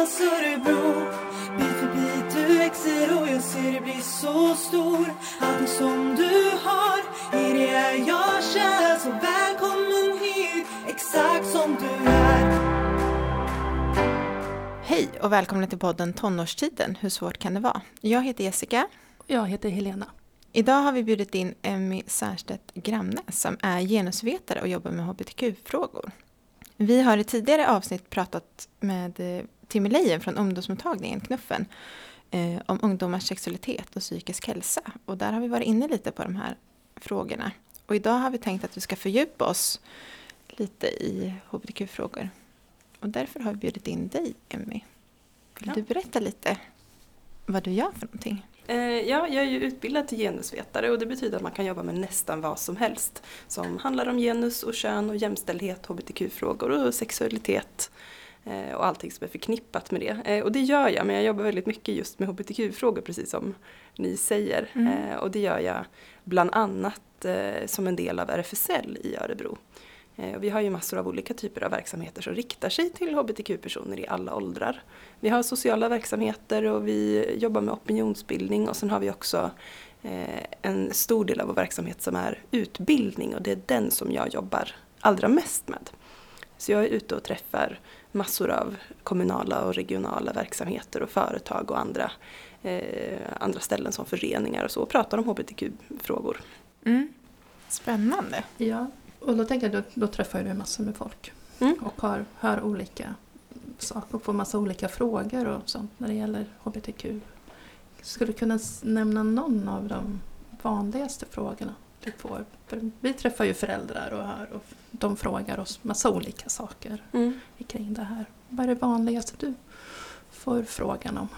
Johannas Örebro Bit för bit du växer och jag ser dig bli så stor Allting som du har, i det är jag kär Så välkommen hit, exakt som du är Hej och välkomna till podden Tonårstiden, hur svårt kan det vara? Jag heter Jessica. Jag heter Helena. Idag har vi bjudit in Emmy Särstedt Gramnes som är genusvetare och jobbar med hbtq-frågor. Vi har i tidigare avsnitt pratat med eh, Timmy Lejen från ungdomsmottagningen Knuffen eh, om ungdomars sexualitet och psykisk hälsa. Och där har vi varit inne lite på de här frågorna. Och idag har vi tänkt att vi ska fördjupa oss lite i hbtq-frågor. Och därför har vi bjudit in dig, Emmy. Vill Ja. du berätta lite vad du gör för någonting? Eh, Ja, jag är ju utbildad till genusvetare och det betyder att man kan jobba med nästan vad som helst som handlar om genus och kön och jämställdhet, hbtq-frågor och sexualitet och allting som är förknippat med det. Eh, Och det gör jag, men jag jobbar väldigt mycket just med hbtq-frågor precis som ni säger. Mm. Eh, Och det gör jag bland annat eh, som en del av RFSL i Örebro. Eh, och Vi har ju massor av olika typer av verksamheter som riktar sig till hbtq-personer i alla åldrar. Vi har sociala verksamheter och vi jobbar med opinionsbildning och sen har vi också eh, en stor del av vår verksamhet som är utbildning och det är den som jag jobbar allra mest med. Så jag är ute och träffar massor av kommunala och regionala verksamheter och företag och andra, eh, andra ställen som föreningar och så och pratar om hbtq-frågor. Mm. Spännande. Ja, och då tänker jag, då, då träffar du massor med folk Mm. och har, hör olika saker och får massa olika frågor och sånt när det gäller HBTQ. Skulle du kunna nämna någon av de vanligaste frågorna du får? För vi träffar ju föräldrar och hör och de frågar oss massa olika saker Mm. kring det här. Vad är det vanligaste du får frågan om?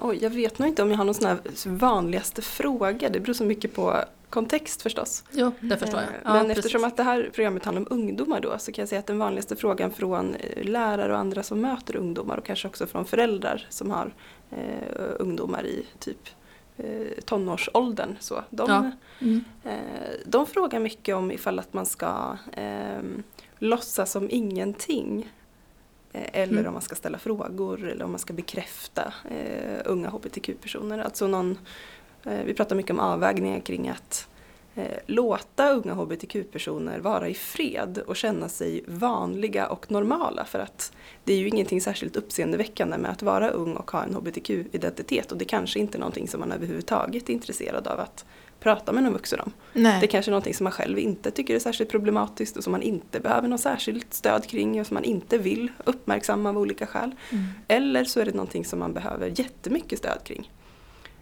Oj, jag vet nog inte om jag har någon sån här vanligaste fråga. Det beror så mycket på kontext förstås. Jo, det förstår jag. Eh, Ja, Men precis. eftersom att det här programmet handlar om ungdomar då så kan jag säga att den vanligaste frågan från eh, lärare och andra som möter ungdomar och kanske också från föräldrar som har eh, ungdomar i typ tonårsåldern. Så, de, Ja. Mm. eh, de frågar mycket om ifall att man ska eh, låtsas som ingenting. Eh, eller Mm. om man ska ställa frågor eller om man ska bekräfta eh, unga hbtq-personer. Alltså någon, eh, vi pratar mycket om avvägningar kring att eh, låta unga hbtq-personer vara i fred och känna sig vanliga och normala. För att det är ju ingenting särskilt uppseendeväckande med att vara ung och ha en hbtq-identitet och det kanske inte är någonting som man överhuvudtaget är intresserad av att prata med någon vuxen om. Nej. Det är kanske är någonting som man själv inte tycker är särskilt problematiskt och som man inte behöver något särskilt stöd kring och som man inte vill uppmärksamma av olika skäl. Mm. Eller så är det någonting som man behöver jättemycket stöd kring.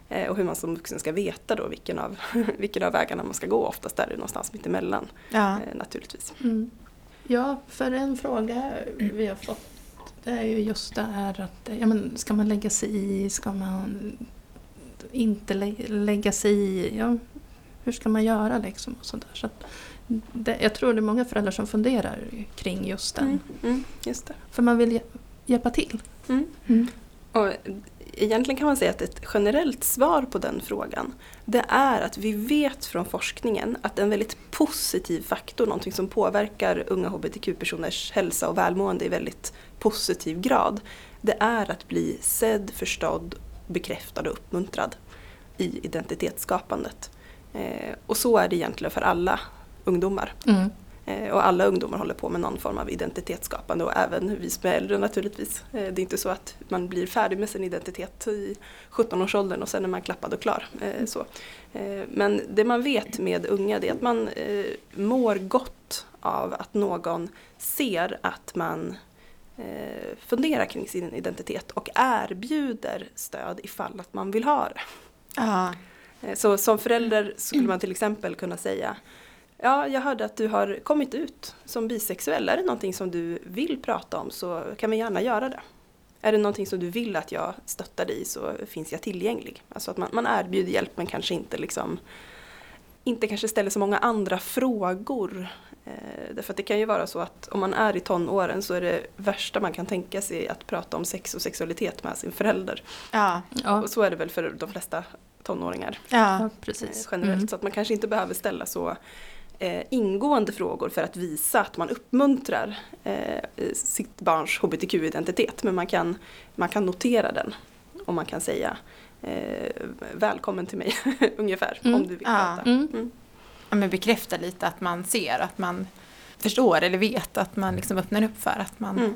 Eh, och hur man som vuxen ska veta då vilken av, vilken av vägarna man ska gå. Oftast är det någonstans mitt emellan Ja. eh, naturligtvis. Mm. Ja, för en fråga vi har fått det är ju just det här att ja, men ska man lägga sig i, ska man inte lä- lägga sig i, ja, hur ska man göra liksom och. Så att det, jag tror det är många föräldrar som funderar kring just den. Mm, mm, just det. För man vill hj- hjälpa till. Mm. Mm. Och egentligen kan man säga att ett generellt svar på den frågan det är att vi vet från forskningen att en väldigt positiv faktor, någonting som påverkar unga hbtq-personers hälsa och välmående i väldigt positiv grad, det är att bli sedd, förstådd, bekräftad och uppmuntrad i identitetsskapandet. Eh, och så är det egentligen för alla ungdomar. Mm. Eh, Och alla ungdomar håller på med någon form av identitetsskapande och även vi som är äldre naturligtvis. Eh, Det är inte så att man blir färdig med sin identitet i 17-årsåldern och sen är man klappad och klar. Eh, Så. Eh, Men det man vet med unga det är att man mår gott av att någon ser att man funderar kring sin identitet och erbjuder stöd ifall att man vill ha det. Eh, Så som förälder skulle man till exempel kunna säga Ja, jag hörde att du har kommit ut som bisexuell. Är det någonting som du vill prata om så kan vi gärna göra det. Är det någonting som du vill att jag stöttar dig i så finns jag tillgänglig. Alltså att man, man erbjuder hjälp men kanske inte liksom inte kanske ställer så många andra frågor. Eh, därför att det kan ju vara så att om man är i tonåren så är det värsta man kan tänka sig att prata om sex och sexualitet med sin förälder. Ja. Ja, Och så är det väl för de flesta tonåringar ja, eh, precis. generellt. Mm. Så att man kanske inte behöver ställa så eh, ingående frågor för att visa att man uppmuntrar eh, sitt barns hbtq-identitet. Men man kan, man kan notera den och man kan säga eh, välkommen till mig ungefär Mm. om du vill Ja. prata. Mm. Mm. Ja, men bekräfta lite att man ser, att man förstår eller vet att man liksom öppnar upp för att man Mm.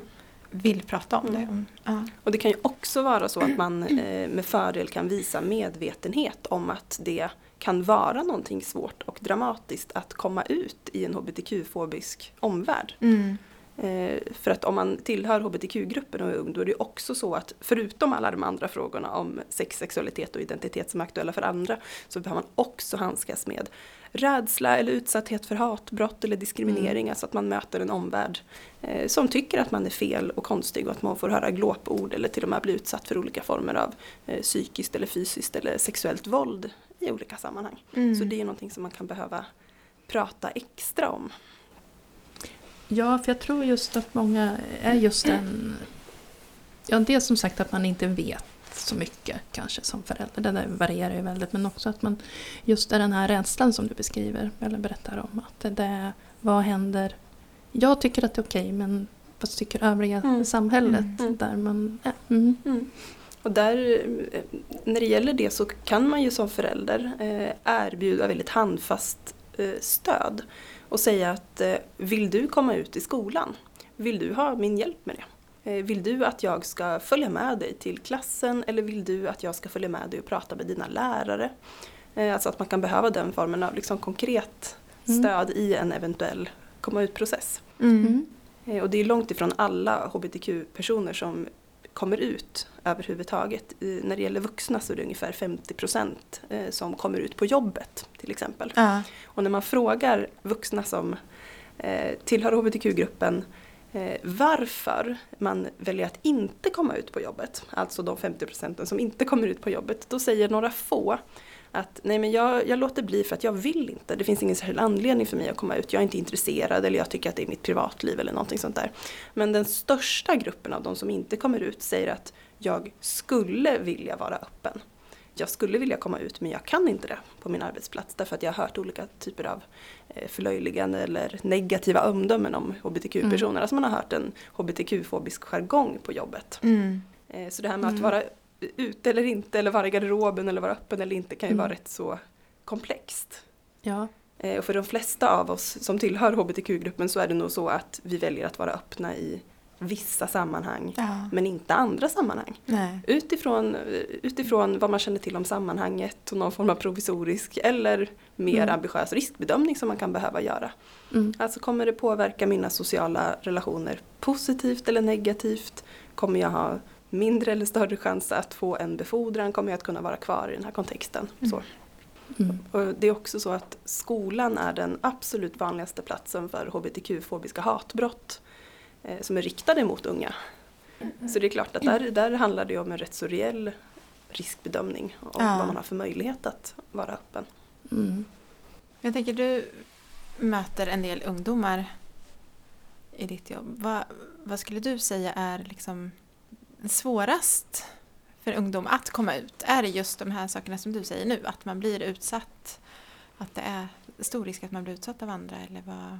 vill prata om Mm. det. Om- Ja. Och det kan ju också vara så att man eh, med fördel kan visa medvetenhet om att det kan vara någonting svårt och dramatiskt att komma ut i en hbtq-fobisk omvärld. Mm. Eh, för att om man tillhör hbtq-gruppen och är ung då är det också så att förutom alla de andra frågorna om sex, sexualitet och identitet som är aktuella för andra så behöver man också handskas med rädsla eller utsatthet för hatbrott eller diskriminering. Alltså att man möter en omvärld eh, som tycker att man är fel och konstig och att man får höra glåpord eller till och med bli utsatt för olika former av eh, psykiskt eller fysiskt eller sexuellt våld i olika sammanhang. Mm. Så det är någonting som man kan behöva prata extra om. Ja, för jag tror just att många är just en... Ja, det är som sagt att man inte vet så mycket kanske som förälder. Det varierar ju väldigt. Men också att man just är den här rädslan som du beskriver eller berättar om. Att det, det vad händer? Jag tycker att det är okej men vad tycker övriga Mm. samhället? Mm. Där man är. Mm. Mm. Och där, eh, när det gäller det så kan man ju som förälder eh, erbjuda väldigt handfast eh, stöd och säga att vill du komma ut i skolan? Vill du ha min hjälp med det? Vill du att jag ska följa med dig till klassen eller vill du att jag ska följa med dig och prata med dina lärare? Alltså att man kan behöva den formen av liksom konkret Mm. stöd i en eventuell komma ut-process. Mm. Mm. Och det är långt ifrån alla hbtq-personer som kommer ut överhuvudtaget. När det gäller vuxna så är det ungefär 50 procent eh, som kommer ut på jobbet till exempel. Ja. Och när man frågar vuxna som eh, tillhör hbtq-gruppen eh, varför man väljer att inte komma ut på jobbet, alltså de 50 procenten som inte kommer ut på jobbet, då säger några få att nej men jag, jag låter bli för att jag vill inte. Det finns ingen särskild anledning för mig att komma ut. Jag är inte intresserad eller jag tycker att det är mitt privatliv eller någonting sånt där. Men den största gruppen av de som inte kommer ut säger att jag skulle vilja vara öppen. Jag skulle vilja komma ut men jag kan inte det på min arbetsplats därför att jag har hört olika typer av eh, förlöjligande eller negativa omdömen om hbtq-personer. Alltså man har hört en hbtq-fobisk jargong på jobbet. Mm. Eh, Så det här med att Mm. vara ute eller inte, eller vara i garderoben eller vara öppen eller inte kan ju Mm. vara rätt så komplext. Ja. Eh, Och för de flesta av oss som tillhör hbtq-gruppen så är det nog så att vi väljer att vara öppna i vissa sammanhang Ja. men inte andra sammanhang. Nej. Utifrån, utifrån vad man känner till om sammanhanget och någon form av provisorisk eller mer Mm. ambitiös riskbedömning som man kan behöva göra. Mm. Alltså kommer det påverka mina sociala relationer positivt eller negativt? Kommer jag ha mindre eller större chans att få en befordran? Kommer jag att kunna vara kvar i den här kontexten? Så. Mm. Och det är också så att skolan är den absolut vanligaste platsen för hbtq-fobiska hatbrott eh, som är riktade mot unga. Så det är klart att där, där handlar det om en rätt så reell riskbedömning om Ja. vad man har för möjlighet att vara öppen. Mm. Jag tänker du möter en del ungdomar i ditt jobb. Vad, vad skulle du säga är liksom svårast för ungdom att komma ut? Är det just de här sakerna som du säger nu? Att man blir utsatt? Att det är stor risk att man blir utsatt av andra? Eller vad?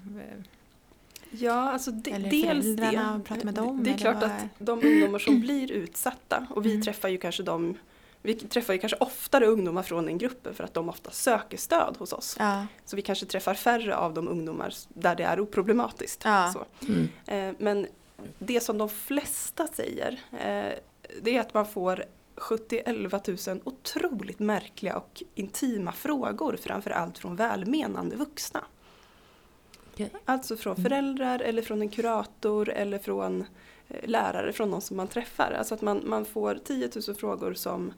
Ja, alltså de, Eller dels det. prata med dem, Det är klart vad att de ungdomar som blir utsatta och vi Mm. träffar ju kanske dem vi träffar ju kanske oftare ungdomar från den gruppen för att de ofta söker stöd hos oss. Ja. Så vi kanske träffar färre av de ungdomar där det är oproblematiskt. Ja. Så. Mm. Eh, Men det som de flesta säger eh, det är att man får 70-11 000 otroligt märkliga och intima frågor framförallt från välmenande vuxna. Okej. Alltså från Mm. föräldrar eller från en kurator eller från eh, lärare, från någon som man träffar. Alltså att man, man får 10 000 frågor som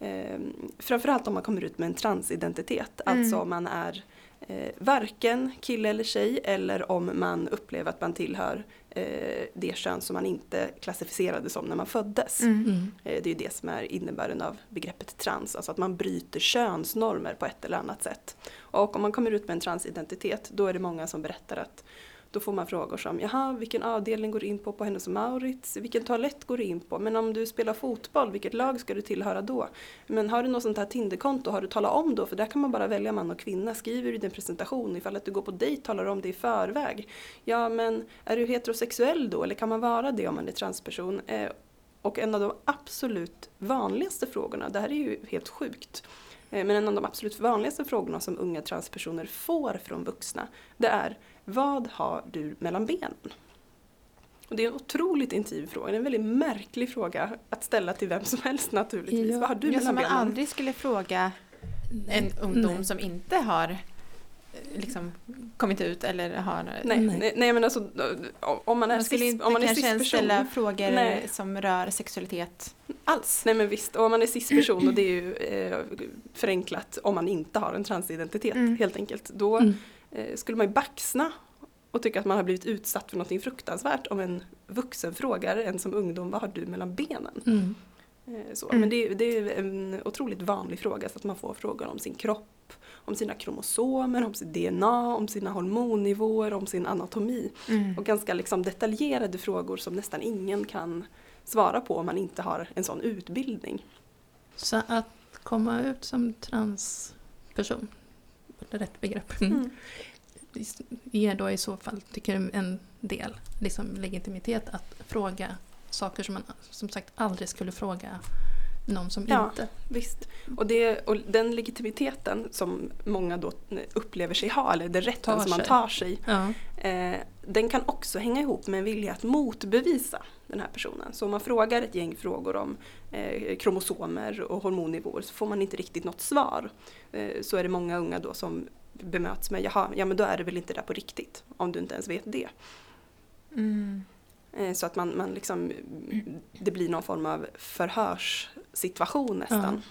eh, framförallt om man kommer ut med en transidentitet. Mm. Alltså om man är eh, varken kille eller tjej eller om man upplever att man tillhör eh, det kön som man inte klassificerade som när man föddes. Mm. Mm. Eh, Det är ju det som är innebörden av begreppet trans, alltså att man bryter könsnormer på ett eller annat sätt. Och om man kommer ut med en transidentitet då är det många som berättar att då får man frågor som, jaha, vilken avdelning går du in på på Hennes och Maurits? Vilken toalett går du in på? Men om du spelar fotboll, vilket lag ska du tillhöra då? Men har du något sånt här Tinderkonto, har du talat om då? För där kan man bara välja man och kvinna. Skriver du din presentation, ifall att du går på dejt, talar du om det i förväg. Ja, men är du heterosexuell då? Eller kan man vara det om man är transperson? Eh, och en av de absolut vanligaste frågorna, det här är ju helt sjukt, eh, men en av de absolut vanligaste frågorna som unga transpersoner får från vuxna, det är vad har du mellan benen? Och det är en otroligt intim fråga, det är en väldigt märklig fråga att ställa till vem som helst naturligtvis. Ja. Vad har du mellan som man benen? aldrig skulle fråga en ungdom Nej. som inte har eh, liksom kommit ut eller har... Nej, Nej. nej. men alltså om man är man skulle cis, inte om man är kanske ens ställa frågor Nej. som rör sexualitet alls. Nej men visst, och om man är cisperson och det är ju eh, förenklat om man inte har en transidentitet Mm. helt enkelt. Då Mm. Eh, skulle man ju baxna och tycka att man har blivit utsatt för något fruktansvärt om en vuxen frågar en som ungdom vad har du mellan benen? Mm. Eh, så. Mm. Men det, är- det är en otroligt vanlig fråga så att man får frågor om sin kropp, om sina kromosomer, om sitt DNA, om sina hormonnivåer, om sin anatomi. Mm. Och ganska liksom detaljerade frågor som nästan ingen kan svara på om man inte har en sån utbildning. Så att komma ut som transperson, rätt begrepp, Mm. ger då i så fall, tycker en del liksom, legitimitet att fråga saker som man som sagt aldrig skulle fråga någon som Ja. inte... Visst. Och, det, och den legitimiteten som många då upplever sig ha, eller den rätten Tar som man sig. tar sig, Ja. eh, den kan också hänga ihop med en vilja att motbevisa den här personen. Så om man frågar ett gäng frågor om eh, kromosomer och hormonnivåer så får man inte riktigt något svar. Eh, så är det många unga då som bemöts med jaha, ja men då är det väl inte där på riktigt om du inte ens vet det. Mm. Eh, Så att man, man liksom, det blir någon form av förhörssituation nästan.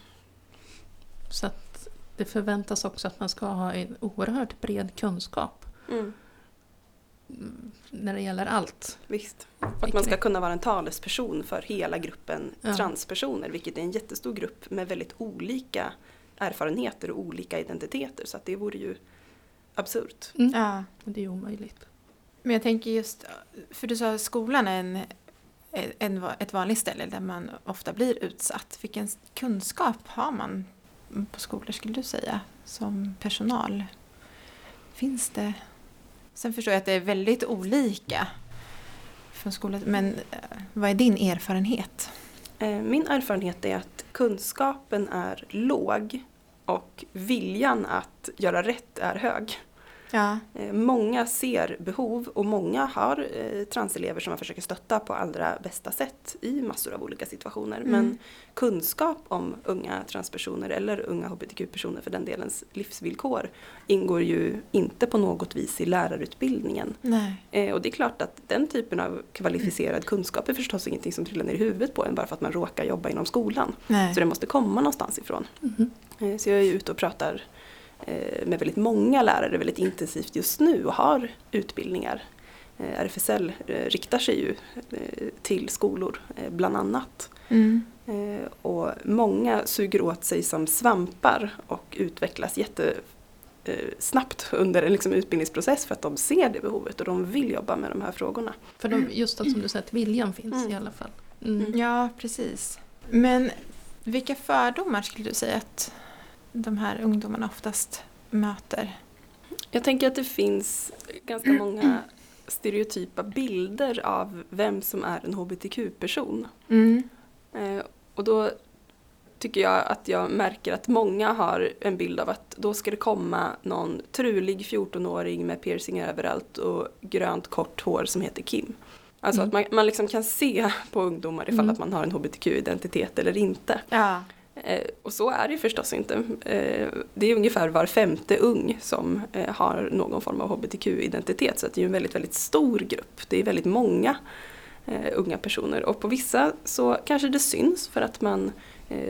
Så att det förväntas också att man ska ha en oerhört bred kunskap mm, när det gäller allt. visst. Att man ska kunna vara en talesperson för hela gruppen Ja. transpersoner, vilket är en jättestor grupp med väldigt olika erfarenheter och olika identiteter. Så att det vore ju absurt. Mm. Ja. Det är omöjligt. Men jag tänker just, för du sa att skolan är en, en, ett vanligt ställe där man ofta blir utsatt. Vilken kunskap har man på skolor skulle du säga som personal? Finns det? Sen förstår jag att det är väldigt olika från skolan, men eh, vad är din erfarenhet? Eh, min erfarenhet är att kunskapen är låg och viljan att göra rätt är hög. Ja. Eh, Många ser behov och många har eh, transelever som man försöker stötta på allra bästa sätt i massor av olika situationer. Mm. Men kunskap om unga transpersoner eller unga hbtq-personer för den delens livsvillkor ingår ju inte på något vis i lärarutbildningen. Nej. Eh, och det är klart att den typen av kvalificerad kunskap är förstås ingenting som trillar ner i huvudet på en bara för att man råkar jobba inom skolan. Nej. Så det måste komma någonstans ifrån. Eh, Så jag är ute och pratar med väldigt många lärare väldigt intensivt just nu och har utbildningar. Eh, RFSL eh, riktar sig ju eh, till skolor eh, bland annat. Mm. Eh, Och många suger åt sig som svampar och utvecklas jättesnabbt under en liksom utbildningsprocess för att de ser det behovet och de vill jobba med de här frågorna. För de, just att som du säger, att viljan finns Mm. i alla fall. Mm. Ja, precis. Men vilka fördomar skulle du säga att de här ungdomarna oftast möter? Jag tänker att det finns ganska många stereotypa bilder av vem som är en hbtq-person. Mm. Eh, och då tycker jag att jag märker att många har en bild av att då ska det komma någon trulig 14-åring med piercingar överallt och grönt kort hår som heter Kim. Alltså Mm. att man, man liksom kan se på ungdomar ifall Mm. att man har en hbtq-identitet eller inte. Ja. Eh, och så är det förstås inte. Eh, det är ungefär var femte ung som eh, har någon form av hbtq-identitet så det är en väldigt, väldigt stor grupp. Det är väldigt många unga personer och på vissa så kanske det syns för att man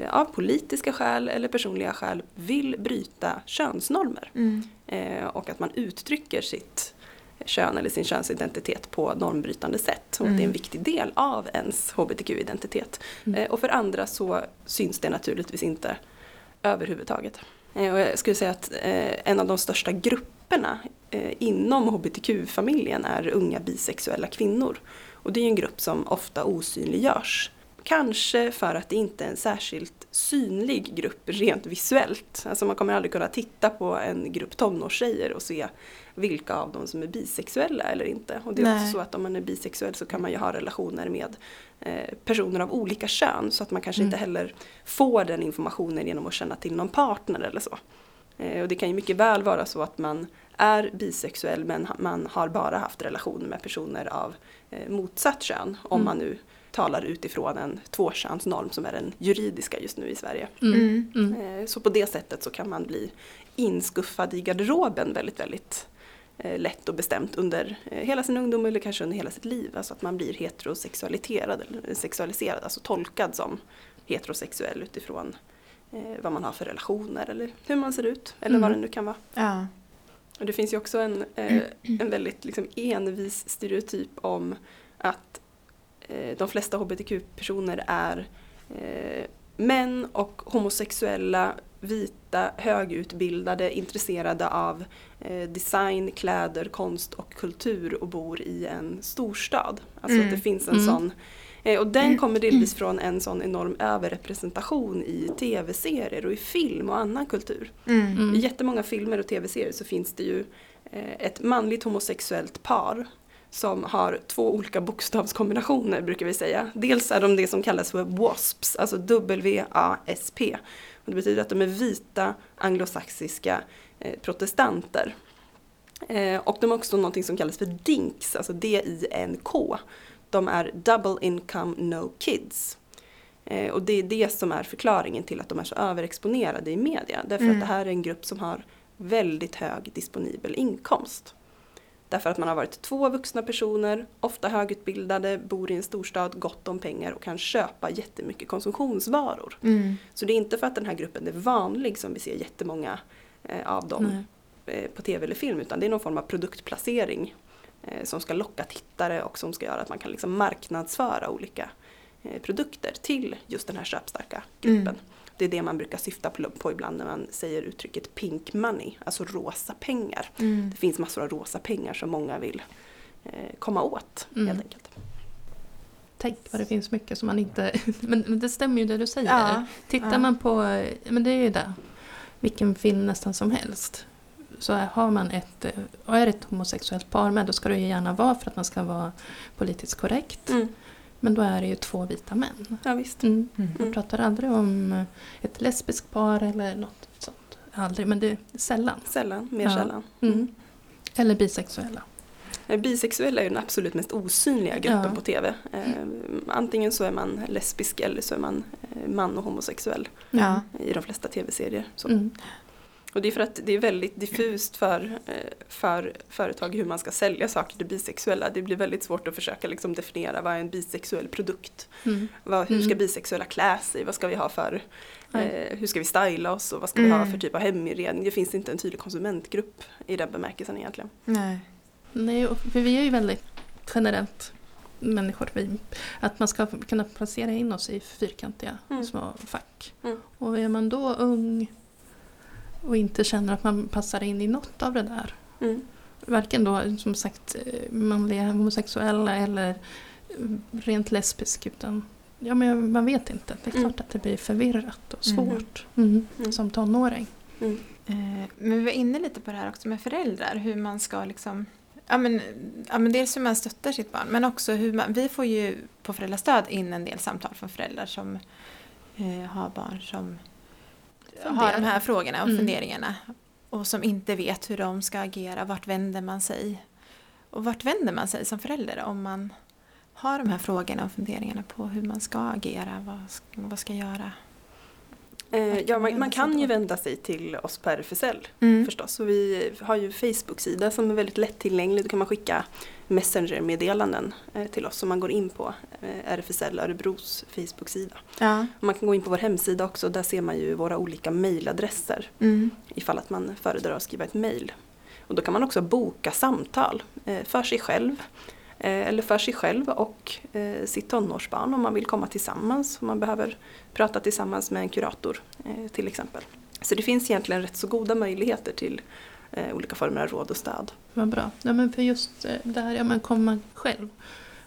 av politiska skäl eller personliga skäl vill bryta könsnormer Mm. och att man uttrycker sitt kön eller sin könsidentitet på normbrytande sätt och att det är en Mm. viktig del av ens hbtq-identitet. Mm. Eh, och för andra så syns det naturligtvis inte överhuvudtaget. Eh, och jag skulle säga att eh, en av de största grupperna inom hbtq-familjen är unga bisexuella kvinnor. Och det är en grupp som ofta osynliggörs. Kanske för att det inte är en särskilt synlig grupp rent visuellt. Alltså man kommer aldrig kunna titta på en grupp tonårstjejer och se vilka av dem som är bisexuella eller inte. Och det är Nej. också så att om man är bisexuell så kan man ju ha relationer med eh, personer av olika kön så att man kanske Mm. inte heller får den informationen genom att känna till någon partner eller så. Eh, och det kan ju mycket väl vara så att man är bisexuell men man har bara haft relationer med personer av eh, motsatt kön. Om Mm. man nu talar utifrån en tvåkönsnorm som är den juridiska just nu i Sverige. Mm. Mm. Eh, Så på det sättet så kan man bli inskuffad i garderoben väldigt, väldigt eh, lätt och bestämt under eh, hela sin ungdom eller kanske under hela sitt liv. Alltså att man blir heterosexualiserad eller sexualiserad, alltså tolkad som heterosexuell utifrån vad man har för relationer eller hur man ser ut eller vad det Mm. nu kan vara. Ja. Och det finns ju också en, en väldigt liksom, envis stereotyp om att de flesta hbtq-personer är eh, män och homosexuella, vita, högutbildade, intresserade av eh, design, kläder, konst och kultur och bor i en storstad. Alltså Mm. att det finns en Mm. sån eh, och den kommer delvis från en sån enorm överrepresentation i tv-serier och i film och annan kultur. Mm. Mm. I jättemånga filmer och tv-serier så finns det ju eh, ett manligt homosexuellt par som har två olika bokstavskombinationer brukar vi säga. Dels är de det som kallas för WASPs, alltså W-A-S-P. Och det betyder att de är vita anglosaxiska eh, protestanter. Eh, och de har också någonting som kallas för DINKs, alltså D-I-N-K. De är Double Income No Kids. Eh, och det är det som är förklaringen till att de är så överexponerade i media. Därför Mm. att det här är en grupp som har väldigt hög disponibel inkomst. Därför att man har varit två vuxna personer, ofta högutbildade, bor i en storstad, gott om pengar och kan köpa jättemycket konsumtionsvaror. Mm. Så det är inte för att den här gruppen är vanlig som vi ser jättemånga eh, av dem eh, på tv eller film utan det är någon form av produktplacering eh, som ska locka tittare och som ska göra att man kan liksom marknadsföra olika eh, produkter till just den här köpstarka gruppen. Mm. Det är det man brukar syfta på, ibland när man säger uttrycket pink money, alltså rosa pengar. Mm. Det finns massor av rosa pengar som många vill eh, komma åt Mm. helt enkelt. Tänk vad det finns mycket som man inte... Men det stämmer ju det du säger. Ja. Tittar Ja. man på, men det är ju det, vilken film nästan som helst. Så har man ett, eh, och är ett homosexuellt par med, då ska det ju gärna vara för att man ska vara politiskt korrekt. Mm. Men då är det ju två vita män. Ja, visst. Mm. Mm. Man pratar aldrig om eh, ett lesbiskt par eller något sånt. Aldrig, men det är sällan. Sällan, mer Ja. sällan. Mm. Eller bisexuella. Eh, Bisexuella är ju den absolut mest osynliga gruppen Ja. på TV. Eh, antingen så är man lesbisk eller så är man eh, man och homosexuell Ja. i de flesta TV-serier. Och det är för att det är väldigt diffust för, eh, för företag hur man ska sälja saker till bisexuella. Det blir väldigt svårt att försöka liksom definiera vad är en bisexuell produkt. Mm. Vad, hur ska Mm. bisexuella klä sig? Vad ska vi ha för, eh, hur ska vi styla oss och vad ska vi ha Mm. för typ av heminredning? Det finns inte en tydlig konsumentgrupp i den bemärkelsen egentligen. Nej. Nej, för vi är ju väldigt generellt människor. Att man ska kunna placera in oss i fyrkantiga Mm. små fack. Mm. Och är man då ung och inte känner att man passar in i något av det där. Mm. Varken då som sagt manliga homosexuella eller rent lesbisk utan ja, men man vet inte. Det är Mm. klart att det blir förvirrat och Mm. svårt mm. Mm. som tonåring. Mm. Eh, Men vi var inne lite på det här också med föräldrar, hur man ska liksom Ja men, ja men dels hur man stöttar sitt barn men också hur man, vi får ju på föräldrastöd in en del samtal från föräldrar som eh, har barn som har de här frågorna och Mm. funderingarna och som inte vet hur de ska agera, vart vänder man sig? Och vart vänder man sig som förälder om man har de här frågorna och funderingarna på hur man ska agera, vad ska, vad ska göra? Eh, ja, man man, kan ju vända sig till oss på RFSL Mm. förstås. Så vi har ju Facebook-sida som är väldigt lättillgänglig. Då kan man skicka Messenger-meddelanden eh, till oss om man går in på eh, RFSL Örebros Facebook-sida. Ja. Och Man kan gå in på vår hemsida också. Där ser man ju våra olika mejladresser Mm. ifall att man föredrar att skriva ett mejl. Och då kan man också boka samtal eh, för sig själv eller för sig själv och eh, sitt tonårsbarn om man vill komma tillsammans. Om man behöver prata tillsammans med en kurator eh, till exempel. Så det finns egentligen rätt så goda möjligheter till eh, olika former av råd och stöd. Vad bra. Ja, men för just eh, det här, ja men komma själv.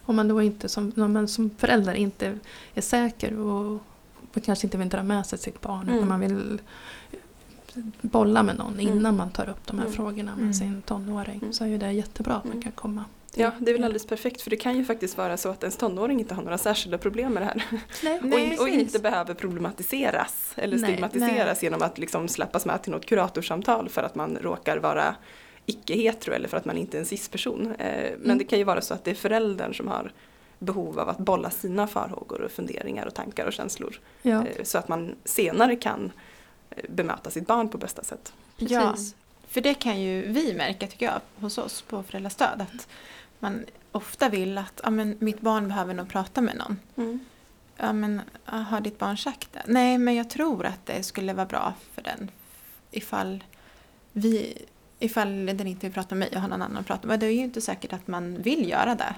Om man då inte som, man som förälder inte är säker och, och kanske inte vill dra med sig sitt barn Mm. utan man vill bolla med någon Mm. innan man tar upp de här Mm. frågorna med Mm. sin tonåring Mm. så är ju det jättebra att man Mm. kan komma. Ja, det är väl alldeles perfekt för det kan ju faktiskt vara så att ens tonåring inte har några särskilda problem med det här. Nej, och, Nej, in, och inte behöver problematiseras eller Nej, stigmatiseras genom att liksom släppas med till något kuratorsamtal för att man råkar vara icke-hetero eller för att man inte är en cis-person. Eh, men Mm. det kan ju vara så att det är föräldern som har behov av att bolla sina farhågor och funderingar och tankar och känslor. Ja, Eh, så att man senare kan eh, bemöta sitt barn på bästa sätt. Ja, precis. för det kan ju vi märka tycker jag hos oss på föräldrastöd. Att man ofta vill att ja, men mitt barn behöver nog prata med någon. Ja, men har ditt barn sagt det? Nej, men jag tror att det skulle vara bra för den ifall, vi, ifall den inte vill prata med mig och har någon annan att prata med. Det är ju inte säkert att man vill göra det.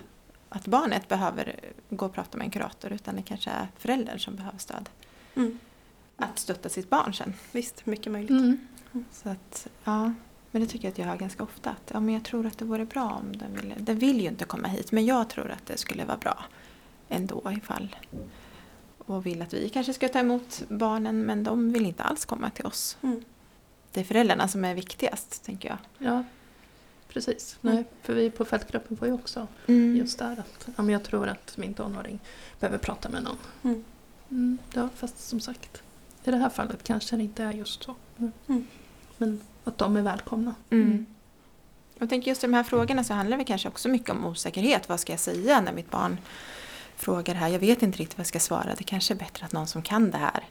Att barnet behöver gå och prata med en kurator utan det kanske är föräldern som behöver stöd. Mm. Att stötta sitt barn sen. Visst, mycket möjligt. Mm. Så att, ja. Men det tycker jag att jag hör ganska ofta. Att, ja, men jag tror att det vore bra om den ville. Den vill ju inte komma hit men jag tror att det skulle vara bra ändå ifall. Och vill att vi kanske ska ta emot barnen men de vill inte alls komma till oss. Mm. Det är föräldrarna som är viktigast tänker jag. ja precis. Mm. Nej, för vi på fältgruppen får ju också Mm. just där att ja, men jag tror att min tonåring behöver prata med någon. Mm. Mm, ja, fast som sagt, i det här fallet kanske det inte är just så. Mm. Men att de är välkomna. Mm. Jag tänker just i de här frågorna så handlar det kanske också mycket om osäkerhet. Vad ska jag säga när mitt barn frågar det här? Jag vet inte riktigt vad jag ska svara. Det kanske är bättre att någon som kan det här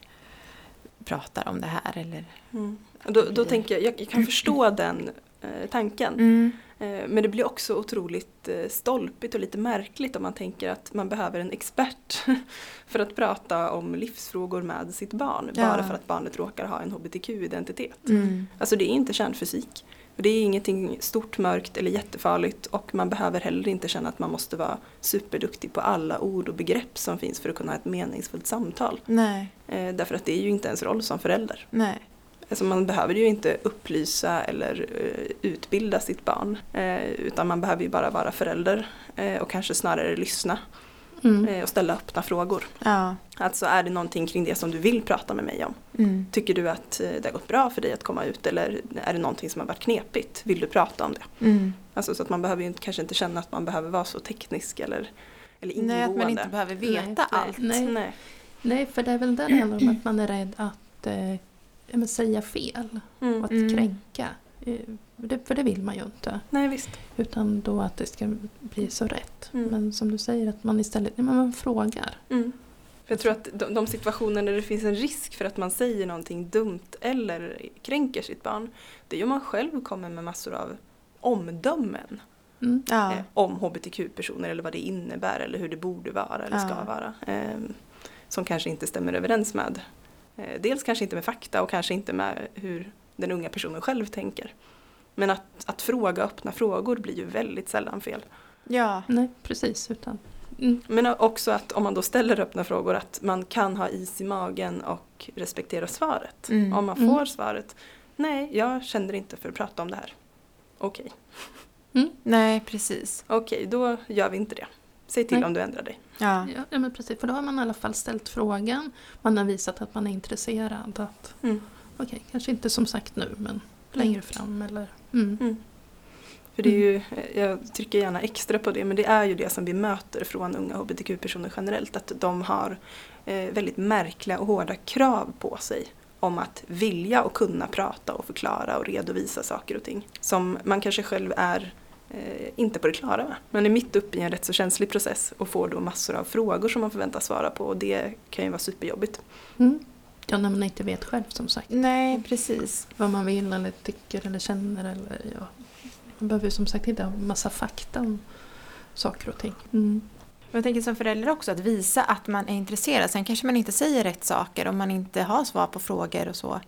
pratar om det här. Eller... Mm. Då, då tänker jag, jag, jag kan förstå den eh, tanken. Mm. Eh, Men det blir också otroligt eh, stolpigt och lite märkligt om man tänker att man behöver en expert för att prata om livsfrågor med sitt barn. Ja. Bara för att barnet råkar ha en hbtq-identitet. Mm. Alltså det är inte kärnfysik. Det är ingenting stort, mörkt eller jättefarligt och man behöver heller inte känna att man måste vara superduktig på alla ord och begrepp som finns för att kunna ha ett meningsfullt samtal. Nej, Eh, därför att det är ju inte ens roll som förälder. nej. Alltså man behöver ju inte upplysa eller eh, utbilda sitt barn. Eh, utan man behöver ju bara vara förälder eh, och kanske snarare lyssna Mm. och ställa öppna frågor. Ja. Alltså är det någonting kring det som du vill prata med mig om? Mm. Tycker du att det har gått bra för dig att komma ut eller är det någonting som har varit knepigt? Vill du prata om det? Mm. Alltså så att man behöver ju kanske inte känna att man behöver vara så teknisk eller, eller ingående. Nej, att man inte behöver veta Nej, allt. nej. Nej. Nej, för det är väl där det handlar om att man är rädd att men säga fel Mm. och att Mm. kränka. Eh, det, för det vill man ju inte. Nej visst. Utan då att det ska bli så rätt. Mm. Men som du säger, att man istället men man frågar. Mm. För jag tror att de, de situationer där det finns en risk för att man säger någonting dumt eller kränker sitt barn, det är ju om man själv kommer med massor av omdömen Mm. Ja. eh, om hbtq-personer eller vad det innebär eller hur det borde vara eller ska Ja. vara. Eh, som kanske inte stämmer överens med, dels kanske inte med fakta och kanske inte med hur den unga personen själv tänker. Men att, att fråga öppna frågor blir ju väldigt sällan fel. ja. Nej, precis. Utan, mm. Men också att om man då ställer öppna frågor att man kan ha is i magen och respektera svaret. Mm. Om man Mm. får svaret, nej jag känner inte för att prata om det här. Okej, Nej, precis. okej då gör vi inte det. Säg till Nej. om du ändrar dig. Ja. Ja, men precis. För då har man i alla fall ställt frågan. Man har visat att man är intresserad. Att, Mm. Okej, kanske inte som sagt nu, men längre fram. Eller, mm. Mm. För det är ju, jag trycker gärna extra på det, men det är ju det som vi möter från unga hbtq-personer generellt. Att de har eh, väldigt märkliga och hårda krav på sig om att vilja och kunna prata och förklara och redovisa saker och ting. Som man kanske själv är eh, inte på det klara med. Man är mitt uppe i en rätt så känslig process och får då massor av frågor som man förväntas svara på och det kan ju vara superjobbigt. Mm. Ja, när man inte vet själv som sagt. Nej, precis. Vad man vill eller tycker eller känner. Eller, ja. Man behöver ju som sagt inte ha massa fakta om saker och ting. Mm. Jag tänker som förälder också att visa att man är intresserad. Sen kanske man inte säger rätt saker om man inte har svar på frågor och så.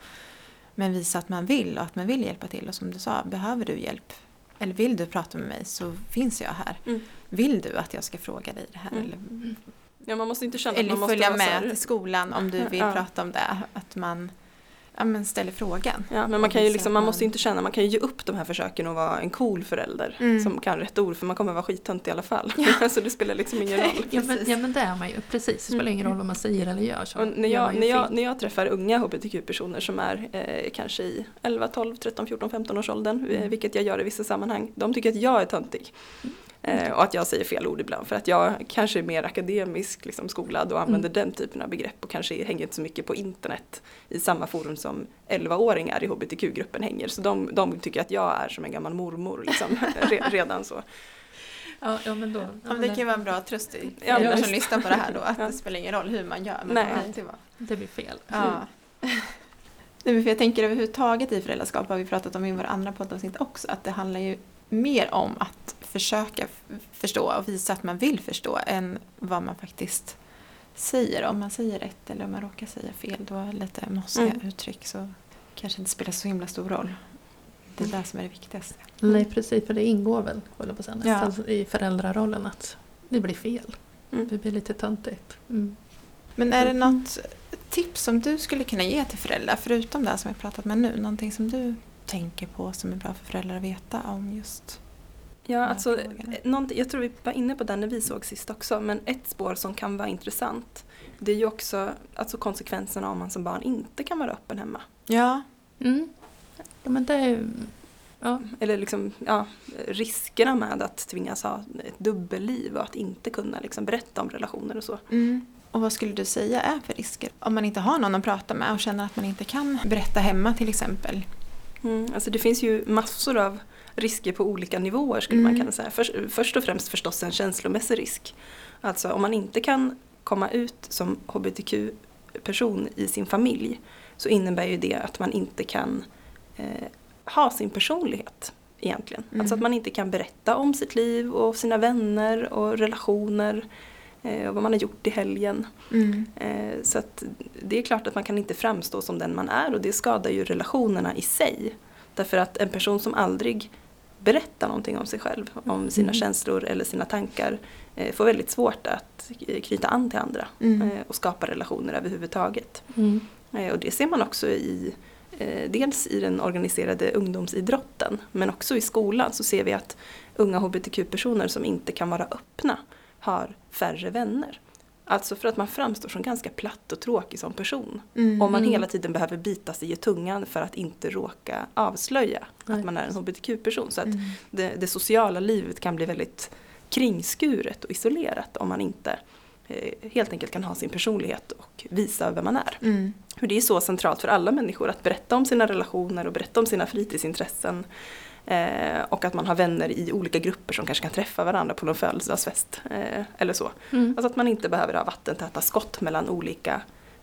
Men visa att man vill och att man vill hjälpa till. Och som du sa, behöver du hjälp eller vill du prata med mig så finns jag här. Mm. Vill du att jag ska fråga dig det här? Mm. Eller, Ja, man måste inte känna att man eller måste följa med till skolan om du vill Ja. prata om det. Att man, ja, men ställer frågan. Ja, men man, kan ju liksom, man måste ju inte känna, man kan ju ge upp de här försöken att vara en cool förälder Mm. som kan rätt ord för man kommer vara skittönt i alla fall. så det spelar liksom ingen roll. Ja men, Precis. ja men det är man ju, precis. Det spelar ingen roll vad man säger eller gör. Så Och när, jag, när, jag, när jag träffar unga hbtq-personer som är eh, kanske i 11, 12, 13, 14, 15 års åldern, Mm. eh, vilket jag gör i vissa sammanhang, de tycker att jag är töntig. Eh, och att jag säger fel ord ibland för att jag kanske är mer akademisk liksom, skolad och använder den typen av begrepp och kanske hänger inte så mycket på internet i samma forum som 11-åringar i hbtq-gruppen hänger. Så de, de tycker att jag är som en gammal mormor liksom, re, redan så. Ja, ja men då. Ja, Ja, men det kan ju vara en bra tröst i Ja, visst. som lyssnar på det här då, att Ja. det spelar ingen roll hur man gör. Men Nej. alltid vara. det blir fel. Ja. Nej, men för jag tänker överhuvudtaget i föräldraskap har vi pratat om i våra andra poddavsnitt också, att det handlar ju mer om att försöka förstå och visa att man vill förstå än vad man faktiskt säger. Om man säger rätt eller om man råkar säga fel, då lite mossiga Mm. uttryck så kanske inte spelar så himla stor roll. Det är det som är det viktigaste. Nej precis, för det ingår väl håller på säga, Ja. i föräldrarollen att det blir fel. Mm. Det blir lite töntigt. Mm. Men är det något tips som du skulle kunna ge till föräldrar, förutom det här som vi pratat med nu? Någonting som du tänker på som är bra för föräldrar att veta om just Ja, alltså, eh, jag tror vi var inne på den när vi såg sist också, men ett spår som kan vara intressant det är ju också alltså konsekvenserna om man som barn inte kan vara öppen hemma. Ja, Mm. Ja men det är ju... Ja. Eller liksom, ja, riskerna med att tvingas ha ett dubbelliv och att inte kunna liksom berätta om relationer och så. Mm. Och vad skulle du säga är för risker? Om man inte har någon att prata med och känner att man inte kan berätta hemma till exempel. Mm, alltså det finns ju massor av risker på olika nivåer skulle man Mm. kunna säga. Först, först och främst förstås en känslomässig risk. Alltså om man inte kan komma ut som hbtq-person i sin familj så innebär ju det att man inte kan eh, ha sin personlighet egentligen. Mm. Alltså att man inte kan berätta om sitt liv och sina vänner och relationer och vad man har gjort i helgen. Mm. Eh, Så att det är klart att man kan inte framstå som den man är och det skadar ju relationerna i sig. Därför att en person som aldrig berättar någonting om sig själv, om sina Mm. känslor eller sina tankar eh, får väldigt svårt att eh, knyta an till andra Mm. eh, och skapa relationer överhuvudtaget. Mm. Eh, Och det ser man också i eh, dels i den organiserade ungdomsidrotten men också i skolan så ser vi att unga hbtq-personer som inte kan vara öppna har färre vänner. Alltså för att man framstår som ganska platt och tråkig som person. Mm. Om man Mm. hela tiden behöver bita sig i tungan för att inte råka avslöja Nej. att man är en hbtq-person. Så att Mm. det, det sociala livet kan bli väldigt kringskuret och isolerat om man inte eh, helt enkelt kan ha sin personlighet och visa vem man är. Mm. För det är så centralt för alla människor att berätta om sina relationer och berätta om sina fritidsintressen. Eh, och att man har vänner i olika grupper som kanske kan träffa varandra på någon födelsedagsfest. Eh, eller så. Mm. Alltså att man inte behöver ha vattentäta skott mellan olika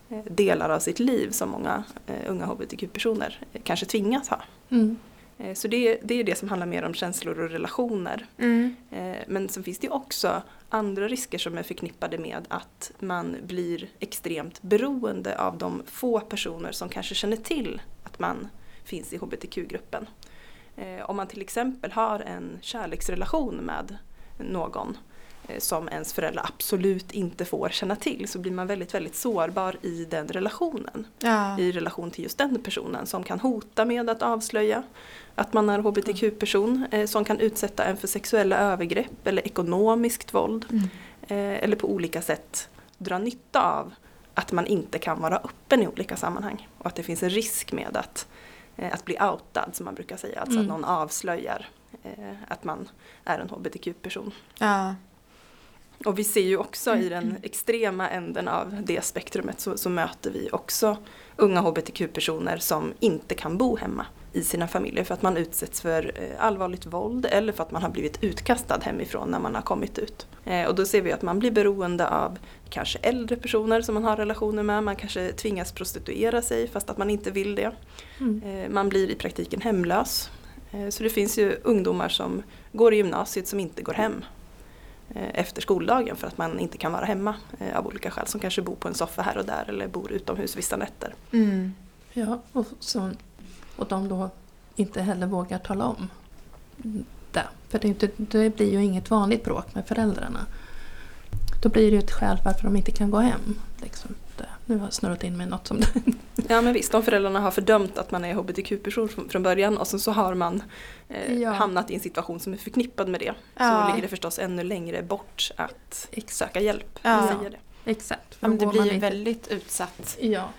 eh, delar av sitt liv som många eh, unga hbtq-personer eh, kanske tvingas ha. Mm. Eh, så det, det är det som handlar mer om känslor och relationer. Mm. Men sen finns det också andra risker som är förknippade med att man blir extremt beroende av de få personer som kanske känner till att man finns i hbtq-gruppen. Eh, Om man till exempel har en kärleksrelation med någon eh, som ens föräldrar absolut inte får känna till så blir man väldigt, väldigt sårbar i den relationen Ja. i relation till just den personen som kan hota med att avslöja att man är hbtq-person, eh, som kan utsätta en för sexuella övergrepp eller ekonomiskt våld Mm. eller på olika sätt dra nytta av att man inte kan vara öppen i olika sammanhang och att det finns en risk med att, att bli outad som man brukar säga, alltså Mm. att någon avslöjar eh, att man är en hbtq-person. Ja. Och vi ser ju också i den extrema änden av det spektrumet så, så möter vi också unga hbtq-personer som inte kan bo hemma i sina familjer för att man utsätts för eh, allvarligt våld eller för att man har blivit utkastad hemifrån när man har kommit ut. Eh, och då ser vi att man blir beroende av kanske äldre personer som man har relationer med, man kanske tvingas prostituera sig fast att man inte vill det. Mm. Eh, Man blir i praktiken hemlös. Så det finns ju ungdomar som går i gymnasiet som inte går hem efter skoldagen för att man inte kan vara hemma av olika skäl. Som kanske bor på en soffa här och där eller bor utomhus vissa nätter. Mm. Ja, och, så, och de då inte heller vågar tala om det. För det, inte, det blir ju inget vanligt bråk med föräldrarna. Då blir det ju ett skäl varför de inte kan gå hem. Liksom. Det. Nu har jag snurrat in mig något som Ja men visst, om föräldrarna har fördömt att man är hbtq-person från, början och sen så har man eh, Ja. hamnat i en situation som är förknippad med det. Ja. Så ligger det förstås ännu längre bort att Exakt. söka hjälp. Ja. det. Exakt. Ja, men det blir man ju väldigt utsatt. Ja,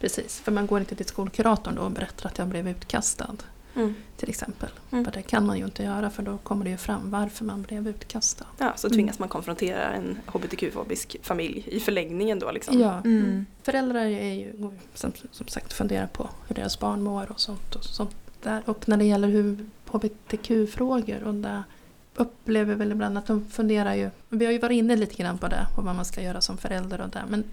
precis. För man går inte till skolkuratorn då och berättar att jag blev utkastad. Mm. Till exempel. Mm. För det kan man ju inte göra för då kommer det ju fram varför man blev utkastad. Ja, så tvingas man konfrontera en hbtq-fobisk familj i förlängningen då liksom. Ja. Mm. Föräldrar är ju som, som sagt fundera på hur deras barn mår och sånt. Och, sånt där. och när det gäller hur hbtq-frågor och där upplever väl ibland att de funderar ju, vi har ju varit inne lite grann på det och vad man ska göra som förälder och men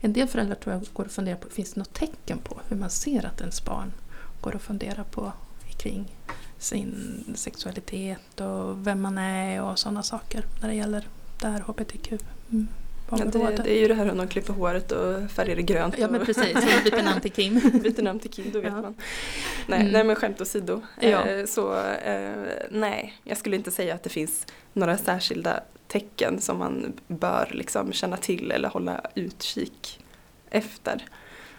en del föräldrar tror jag går och funderar på, finns det något tecken på hur man ser att ens barn går och funderar på kring sin sexualitet och vem man är och sådana saker när det gäller det här hbtq. Mm. Ja, det, det är ju det här de klipper håret och färgar det grönt. Ja men precis, och byter namn till Kim. byter namn till Kim, då vet Ja. man. Nej, Mm. nej men skämt åsido. Ja. Eh, så eh, nej, jag skulle inte säga att det finns några särskilda tecken som man bör liksom känna till eller hålla utkik efter.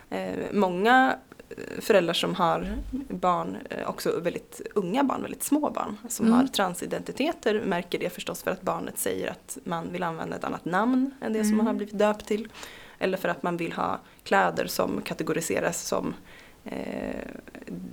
Eh, många eh, föräldrar som har barn, eh, också väldigt unga barn, väldigt små barn, som Mm. har transidentiteter märker det förstås för att barnet säger att man vill använda ett annat namn än det som Mm. man har blivit döpt till. Eller för att man vill ha kläder som kategoriseras som eh,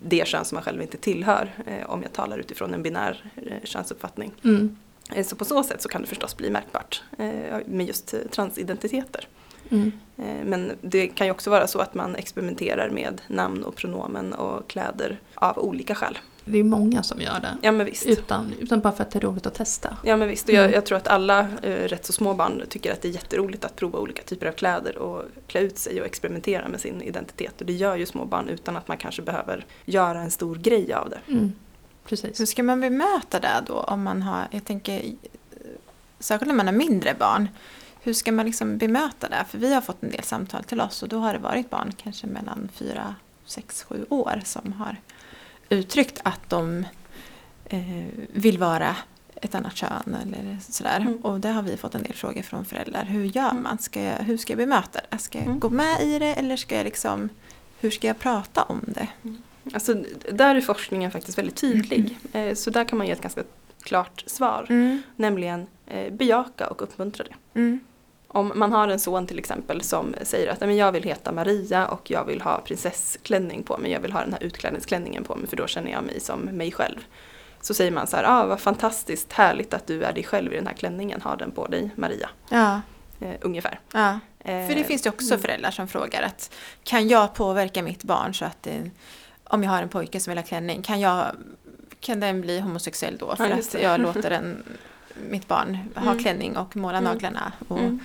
det kön som man själv inte tillhör, eh, om jag talar utifrån en binär eh, könsuppfattning. Mm. Eh, så på så sätt så kan det förstås bli märkbart eh, med just eh, transidentiteter. Mm. Eh, Men det kan ju också vara så att man experimenterar med namn och pronomen och kläder av olika skäl. Det är många som gör det. Ja men visst. Utan, utan bara för att det är roligt att testa. Ja men visst, och jag, Mm. jag tror att alla eh, rätt så små barn tycker att det är jätteroligt att prova olika typer av kläder och klä ut sig och experimentera med sin identitet. Och det gör ju små barn utan att man kanske behöver göra en stor grej av det. Mm. Precis. Hur ska man bemöta det då om man har, jag tänker, särskilt när man har mindre barn. Hur ska man liksom bemöta det? För vi har fått en del samtal till oss och då har det varit barn kanske mellan fyra, sex, sju år som har uttryckt att de eh, vill vara ett annat kön eller sådär. Mm. Och där har vi fått en del frågor från föräldrar. Hur gör man? Ska jag, hur ska jag bemöta det? Ska jag Mm. gå med i det eller ska jag liksom, hur ska jag prata om det? Alltså, där är forskningen faktiskt väldigt tydlig. Eh, Så där kan man ge ett ganska klart svar. Mm. Nämligen eh, bejaka och uppmuntra det. Om man har en son till exempel som säger att "Nej, men jag vill heta Maria och jag vill ha prinsessklänning på mig, jag vill ha den här utklädningsklänningen på mig för då känner jag mig som mig själv. Så säger man så här, ah, vad fantastiskt härligt att du är dig själv i den här klänningen, ha den på dig Maria. Ja, Eh, ungefär. ja. Eh, För det finns det också mm. föräldrar som frågar att kan jag påverka mitt barn så att det, om jag har en pojke som vill ha klänning, kan, jag, kan den bli homosexuell då? För Ja, att jag låter den, mitt barn ha Mm. klänning och måla Mm. naglarna. Och, Mm.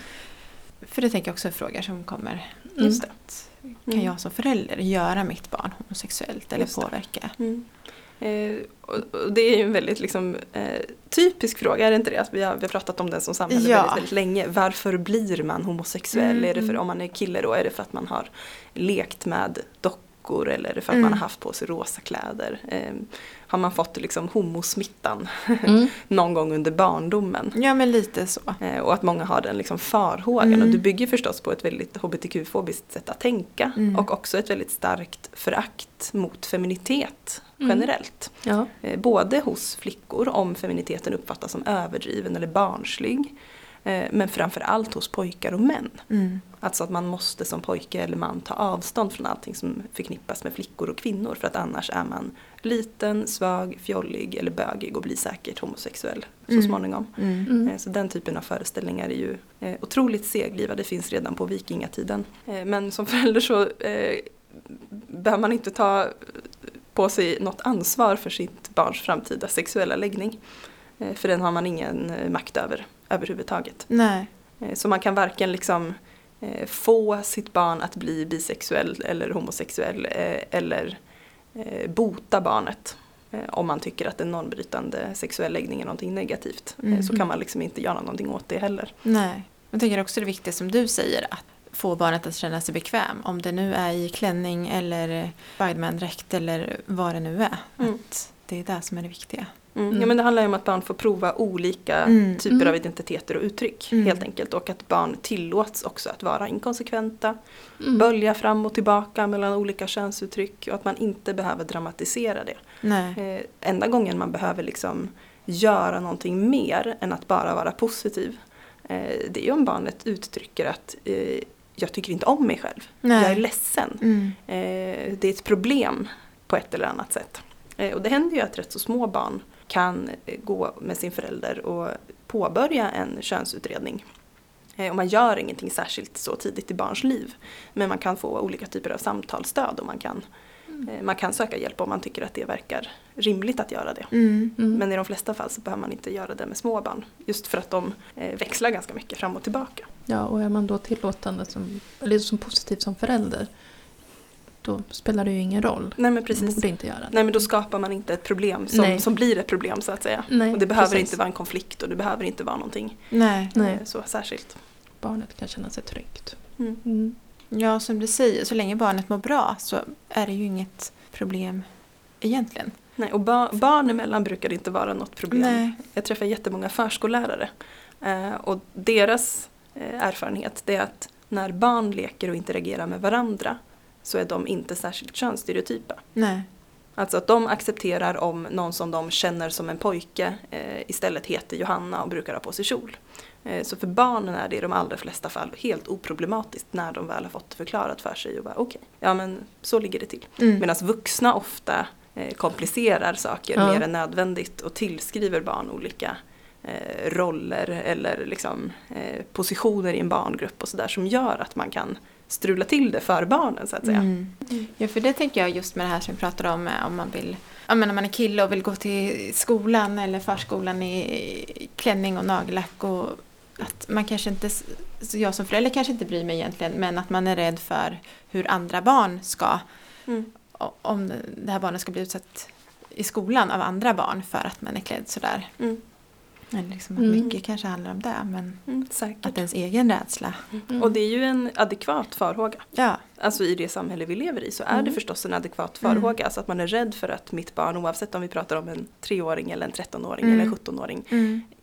För det tänker jag också är frågor som kommer. Just det. Kan Mm. jag som förälder göra mitt barn homosexuellt eller påverka? Mm. Eh, och, och det är ju en väldigt liksom, eh, typisk fråga, är det inte det? Att vi, har, vi har pratat om den som samhälle Ja. väldigt, väldigt länge. Varför blir man homosexuell? Mm, är det för, mm. om man är kille då, är det för att man har lekt med dockor eller är det för att Mm. man har haft på sig rosa kläder? Eh, har man fått liksom homosmittan Mm. någon gång under barndomen? Ja men lite så. Eh, och att många har den liksom farhågan. Mm. Och det bygger förstås på ett väldigt hbtq-fobiskt sätt att tänka. Mm. Och också ett väldigt starkt förakt mot feminitet Mm. generellt. Ja. Eh, Både hos flickor om feminiteten uppfattas som överdriven eller barnslig. Eh, Men framförallt hos pojkar och män. Mm. Alltså att man måste som pojke eller man ta avstånd från allting som förknippas med flickor och kvinnor. För att annars är man liten, svag, fjollig eller bögig och blir säkert homosexuell så Mm. småningom. Mm. Mm. Så den typen av föreställningar är ju eh, otroligt seglivade, finns redan på vikingatiden. Men som förälder så eh, behöver man inte ta på sig något ansvar för sitt barns framtida sexuella läggning. För den har man ingen makt över överhuvudtaget. Nej. Eh, Så man kan varken liksom eh, få sitt barn att bli bisexuell eller homosexuell eh, eller bota barnet. Om man tycker att en normbrytande sexuell läggning är någonting negativt. Eh, Så Mhm. kan man liksom inte göra någonting åt det heller. Nej. Jag tänker också det viktiga som du säger, att få barnet att känna sig bekväm. Om det nu är i klänning eller Spiderman-dräkt eller vad det nu är. Mm. Att det är det som är det viktiga. Mm. Ja, men det handlar ju om att barn får prova olika Mm. typer Mm. av identiteter och uttryck Mm. helt enkelt. Och att barn tillåts också att vara inkonsekventa, Mm. bölja fram och tillbaka mellan olika könsuttryck och att man inte behöver dramatisera det. Nej. Eh, enda gången man behöver liksom göra någonting mer än att bara vara positiv eh, det är ju om barnet uttrycker att eh, jag tycker inte om mig själv. Nej. Jag är ledsen. Mm. Eh, det är ett problem på ett eller annat sätt. Eh, och det händer ju att rätt så små barn kan gå med sin förälder och påbörja en könsutredning. Eh, och man gör ingenting särskilt så tidigt i barns liv. Men man kan få olika typer av samtalsstöd och man kan, eh, man kan söka hjälp om man tycker att det verkar rimligt att göra det. Mm. Mm. Men i de flesta fall så behöver man inte göra det med små barn. Just för att de eh, växlar ganska mycket fram och tillbaka. Ja, och är man då tillåtande som, eller som positiv som förälder då spelar det ju ingen roll. Nej men precis. borde inte göra det. Nej men då skapar man inte ett problem som, Nej. som blir ett problem så att säga. Nej, och det behöver precis. inte vara en konflikt och det behöver inte vara någonting Nej. Nej. eh, så särskilt. Barnet kan känna sig tryggt. Mm. Mm. Ja, som du säger, så länge barnet mår bra så är det ju inget problem egentligen. Nej, och ba barn emellan brukar det inte vara något problem. Nej. Jag träffar jättemånga förskollärare eh, och deras eh, erfarenhet det är att när barn leker och interagerar med varandra så är de inte särskilt könsstereotypa. Nej. Alltså att de accepterar om någon som de känner som en pojke eh, istället heter Johanna och brukar ha på sig kjol. Eh, så för barnen är det i de allra flesta fall helt oproblematiskt när de väl har fått det förklarat för sig och bara okej, ja men så ligger det till. Mm. Medan vuxna ofta eh, komplicerar saker Ja. mer än nödvändigt och tillskriver barn olika eh, roller eller liksom, eh, positioner i en barngrupp och sådär som gör att man kan strula till det för barnen så att säga. Mm. Ja, för det tänker jag just med det här som vi pratade om, eh, om man vill, ja men om man är kille och vill gå till skolan eller förskolan i klänning och nagellack och att man kanske inte, så jag som förälder kanske inte bryr mig egentligen, men att man är rädd för hur andra barn ska, Mm. om det här barnet ska bli utsatt i skolan av andra barn för att man är klädd sådär. Mm. Eller liksom att Mm. mycket kanske handlar om det, men Mm, att ens egen rädsla. Mm. Och det är ju en adekvat farhåga. Ja, Alltså i det samhälle vi lever i så är det Mm. förstås en adekvat Mm. farhåga. Alltså att man är rädd för att mitt barn, oavsett om vi pratar om en treåring eller en trettonåring eller en sjuttonåring,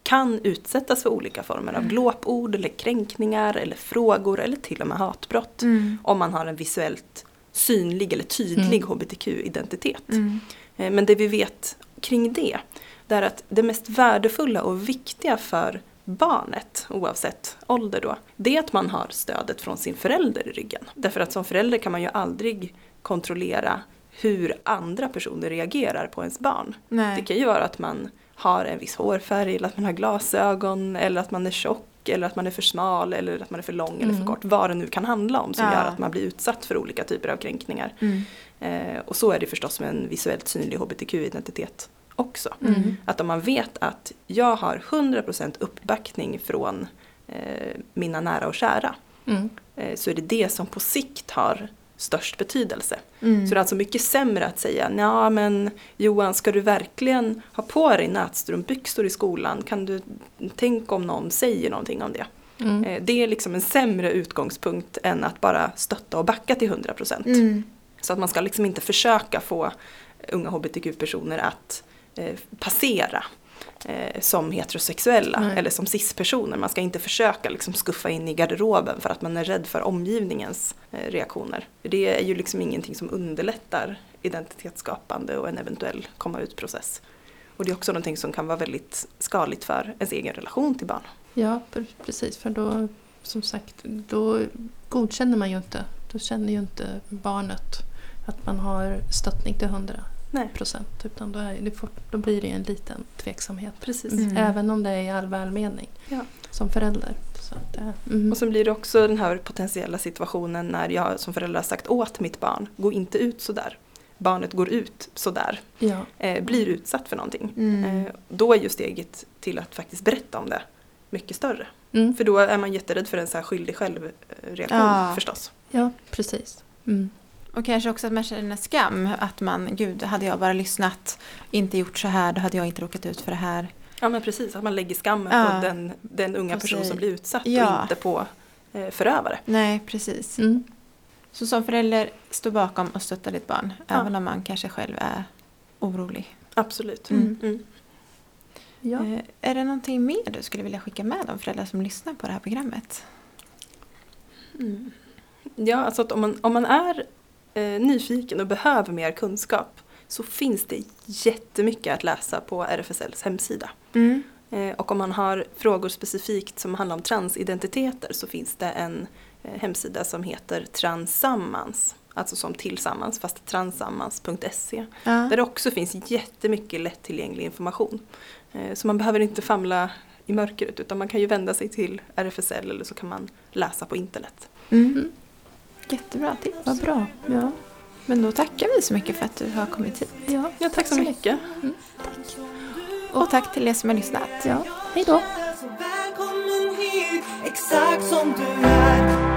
kan utsättas för olika former av glåpord eller kränkningar eller frågor eller till och med hatbrott. Om man har en visuellt synlig eller tydlig hbtq-identitet. Eh, Men det vi vet kring det, det är att det mest värdefulla och viktiga för barnet, oavsett ålder då, det är att man har stödet från sin förälder i ryggen. Därför att som förälder kan man ju aldrig kontrollera hur andra personer reagerar på ens barn. Det Nej. kan ju vara att man har en viss hårfärg, eller att man har glasögon, eller att man är tjock, eller att man är för smal, eller att man är för lång eller för Mm. kort. Vad det nu kan handla om som Ja. gör att man blir utsatt för olika typer av kränkningar. Mm. Eh, och så är det förstås med en visuellt synlig hbtq-identitet också. Mm. Att om man vet att jag har 100% uppbackning från eh, mina nära och kära Mm. eh, så är det det som på sikt har störst betydelse. Mm. Så det är alltså mycket sämre att säga ja men Johan ska du verkligen ha på dig nätstrumpbyxor i skolan? Kan du tänk om någon säger någonting om det? Mm. Eh, det är liksom en sämre utgångspunkt än att bara stötta och backa till 100%. Mm. Så att man ska liksom inte försöka få unga hbtq-personer att passera eh, som heterosexuella Nej. eller som cis-personer. Man ska inte försöka liksom skuffa in i garderoben för att man är rädd för omgivningens eh, reaktioner. Det är ju liksom ingenting som underlättar identitetsskapande och en eventuell komma ut-process. Och det är också någonting som kan vara väldigt skadligt för ens egen relation till barn. Ja, pre- precis. För då, som sagt, då godkänner man ju inte. Då känner ju inte barnet att man har stöttning till 100 Nej. procent. Utan då, är, då blir det en liten tveksamhet. Precis. Mm. Även om det är i all välmening. Ja. Som förälder. Så att, eh, mm. Och sen blir det också den här potentiella situationen när jag som förälder har sagt åt mitt barn, gå inte ut sådär. Barnet går ut sådär, ja. eh, blir utsatt för någonting. Mm. Eh, då är ju steget till att faktiskt berätta om det mycket större. Mm. För då är man jätterädd för en så här skyldig själv-reaktion Ja. förstås. ja, precis. Mm. Och kanske också att man känner skam. Att man, gud, hade jag bara lyssnat, inte gjort så här, då hade jag inte råkat ut för det här. Ja men precis, att man lägger skammen Ja. på den, den unga På person som blir utsatt Ja. och inte på eh, förövare. Nej, precis. Mm. Så som förälder, stå bakom och stötta ditt barn. Ja. Även om man kanske själv är orolig. Absolut. Mm. Mm. Ja. Eh, Är det någonting mer du skulle vilja skicka med de föräldrar som lyssnar på det här programmet? Mm. Ja, alltså att om man, om man är eh, nyfiken och behöver mer kunskap så finns det jättemycket att läsa på RFSLs hemsida. Mm. Eh, och om man har frågor specifikt som handlar om transidentiteter så finns det en eh, hemsida som heter Transammans. Alltså som tillsammans fast transammans.se. Ja. Där det också finns jättemycket lättillgänglig information. Eh, Så man behöver inte famla i mörkret utan man kan ju vända sig till RFSL eller så kan man läsa på internet. Mm. Mm. Jättebra tips. Vad bra. Ja. Men då tackar vi så mycket för att du har kommit hit. Ja. Ja, tack så mycket. Och tack till er som har lyssnat. ja. Hej då. Så välkommen hit, exakt som du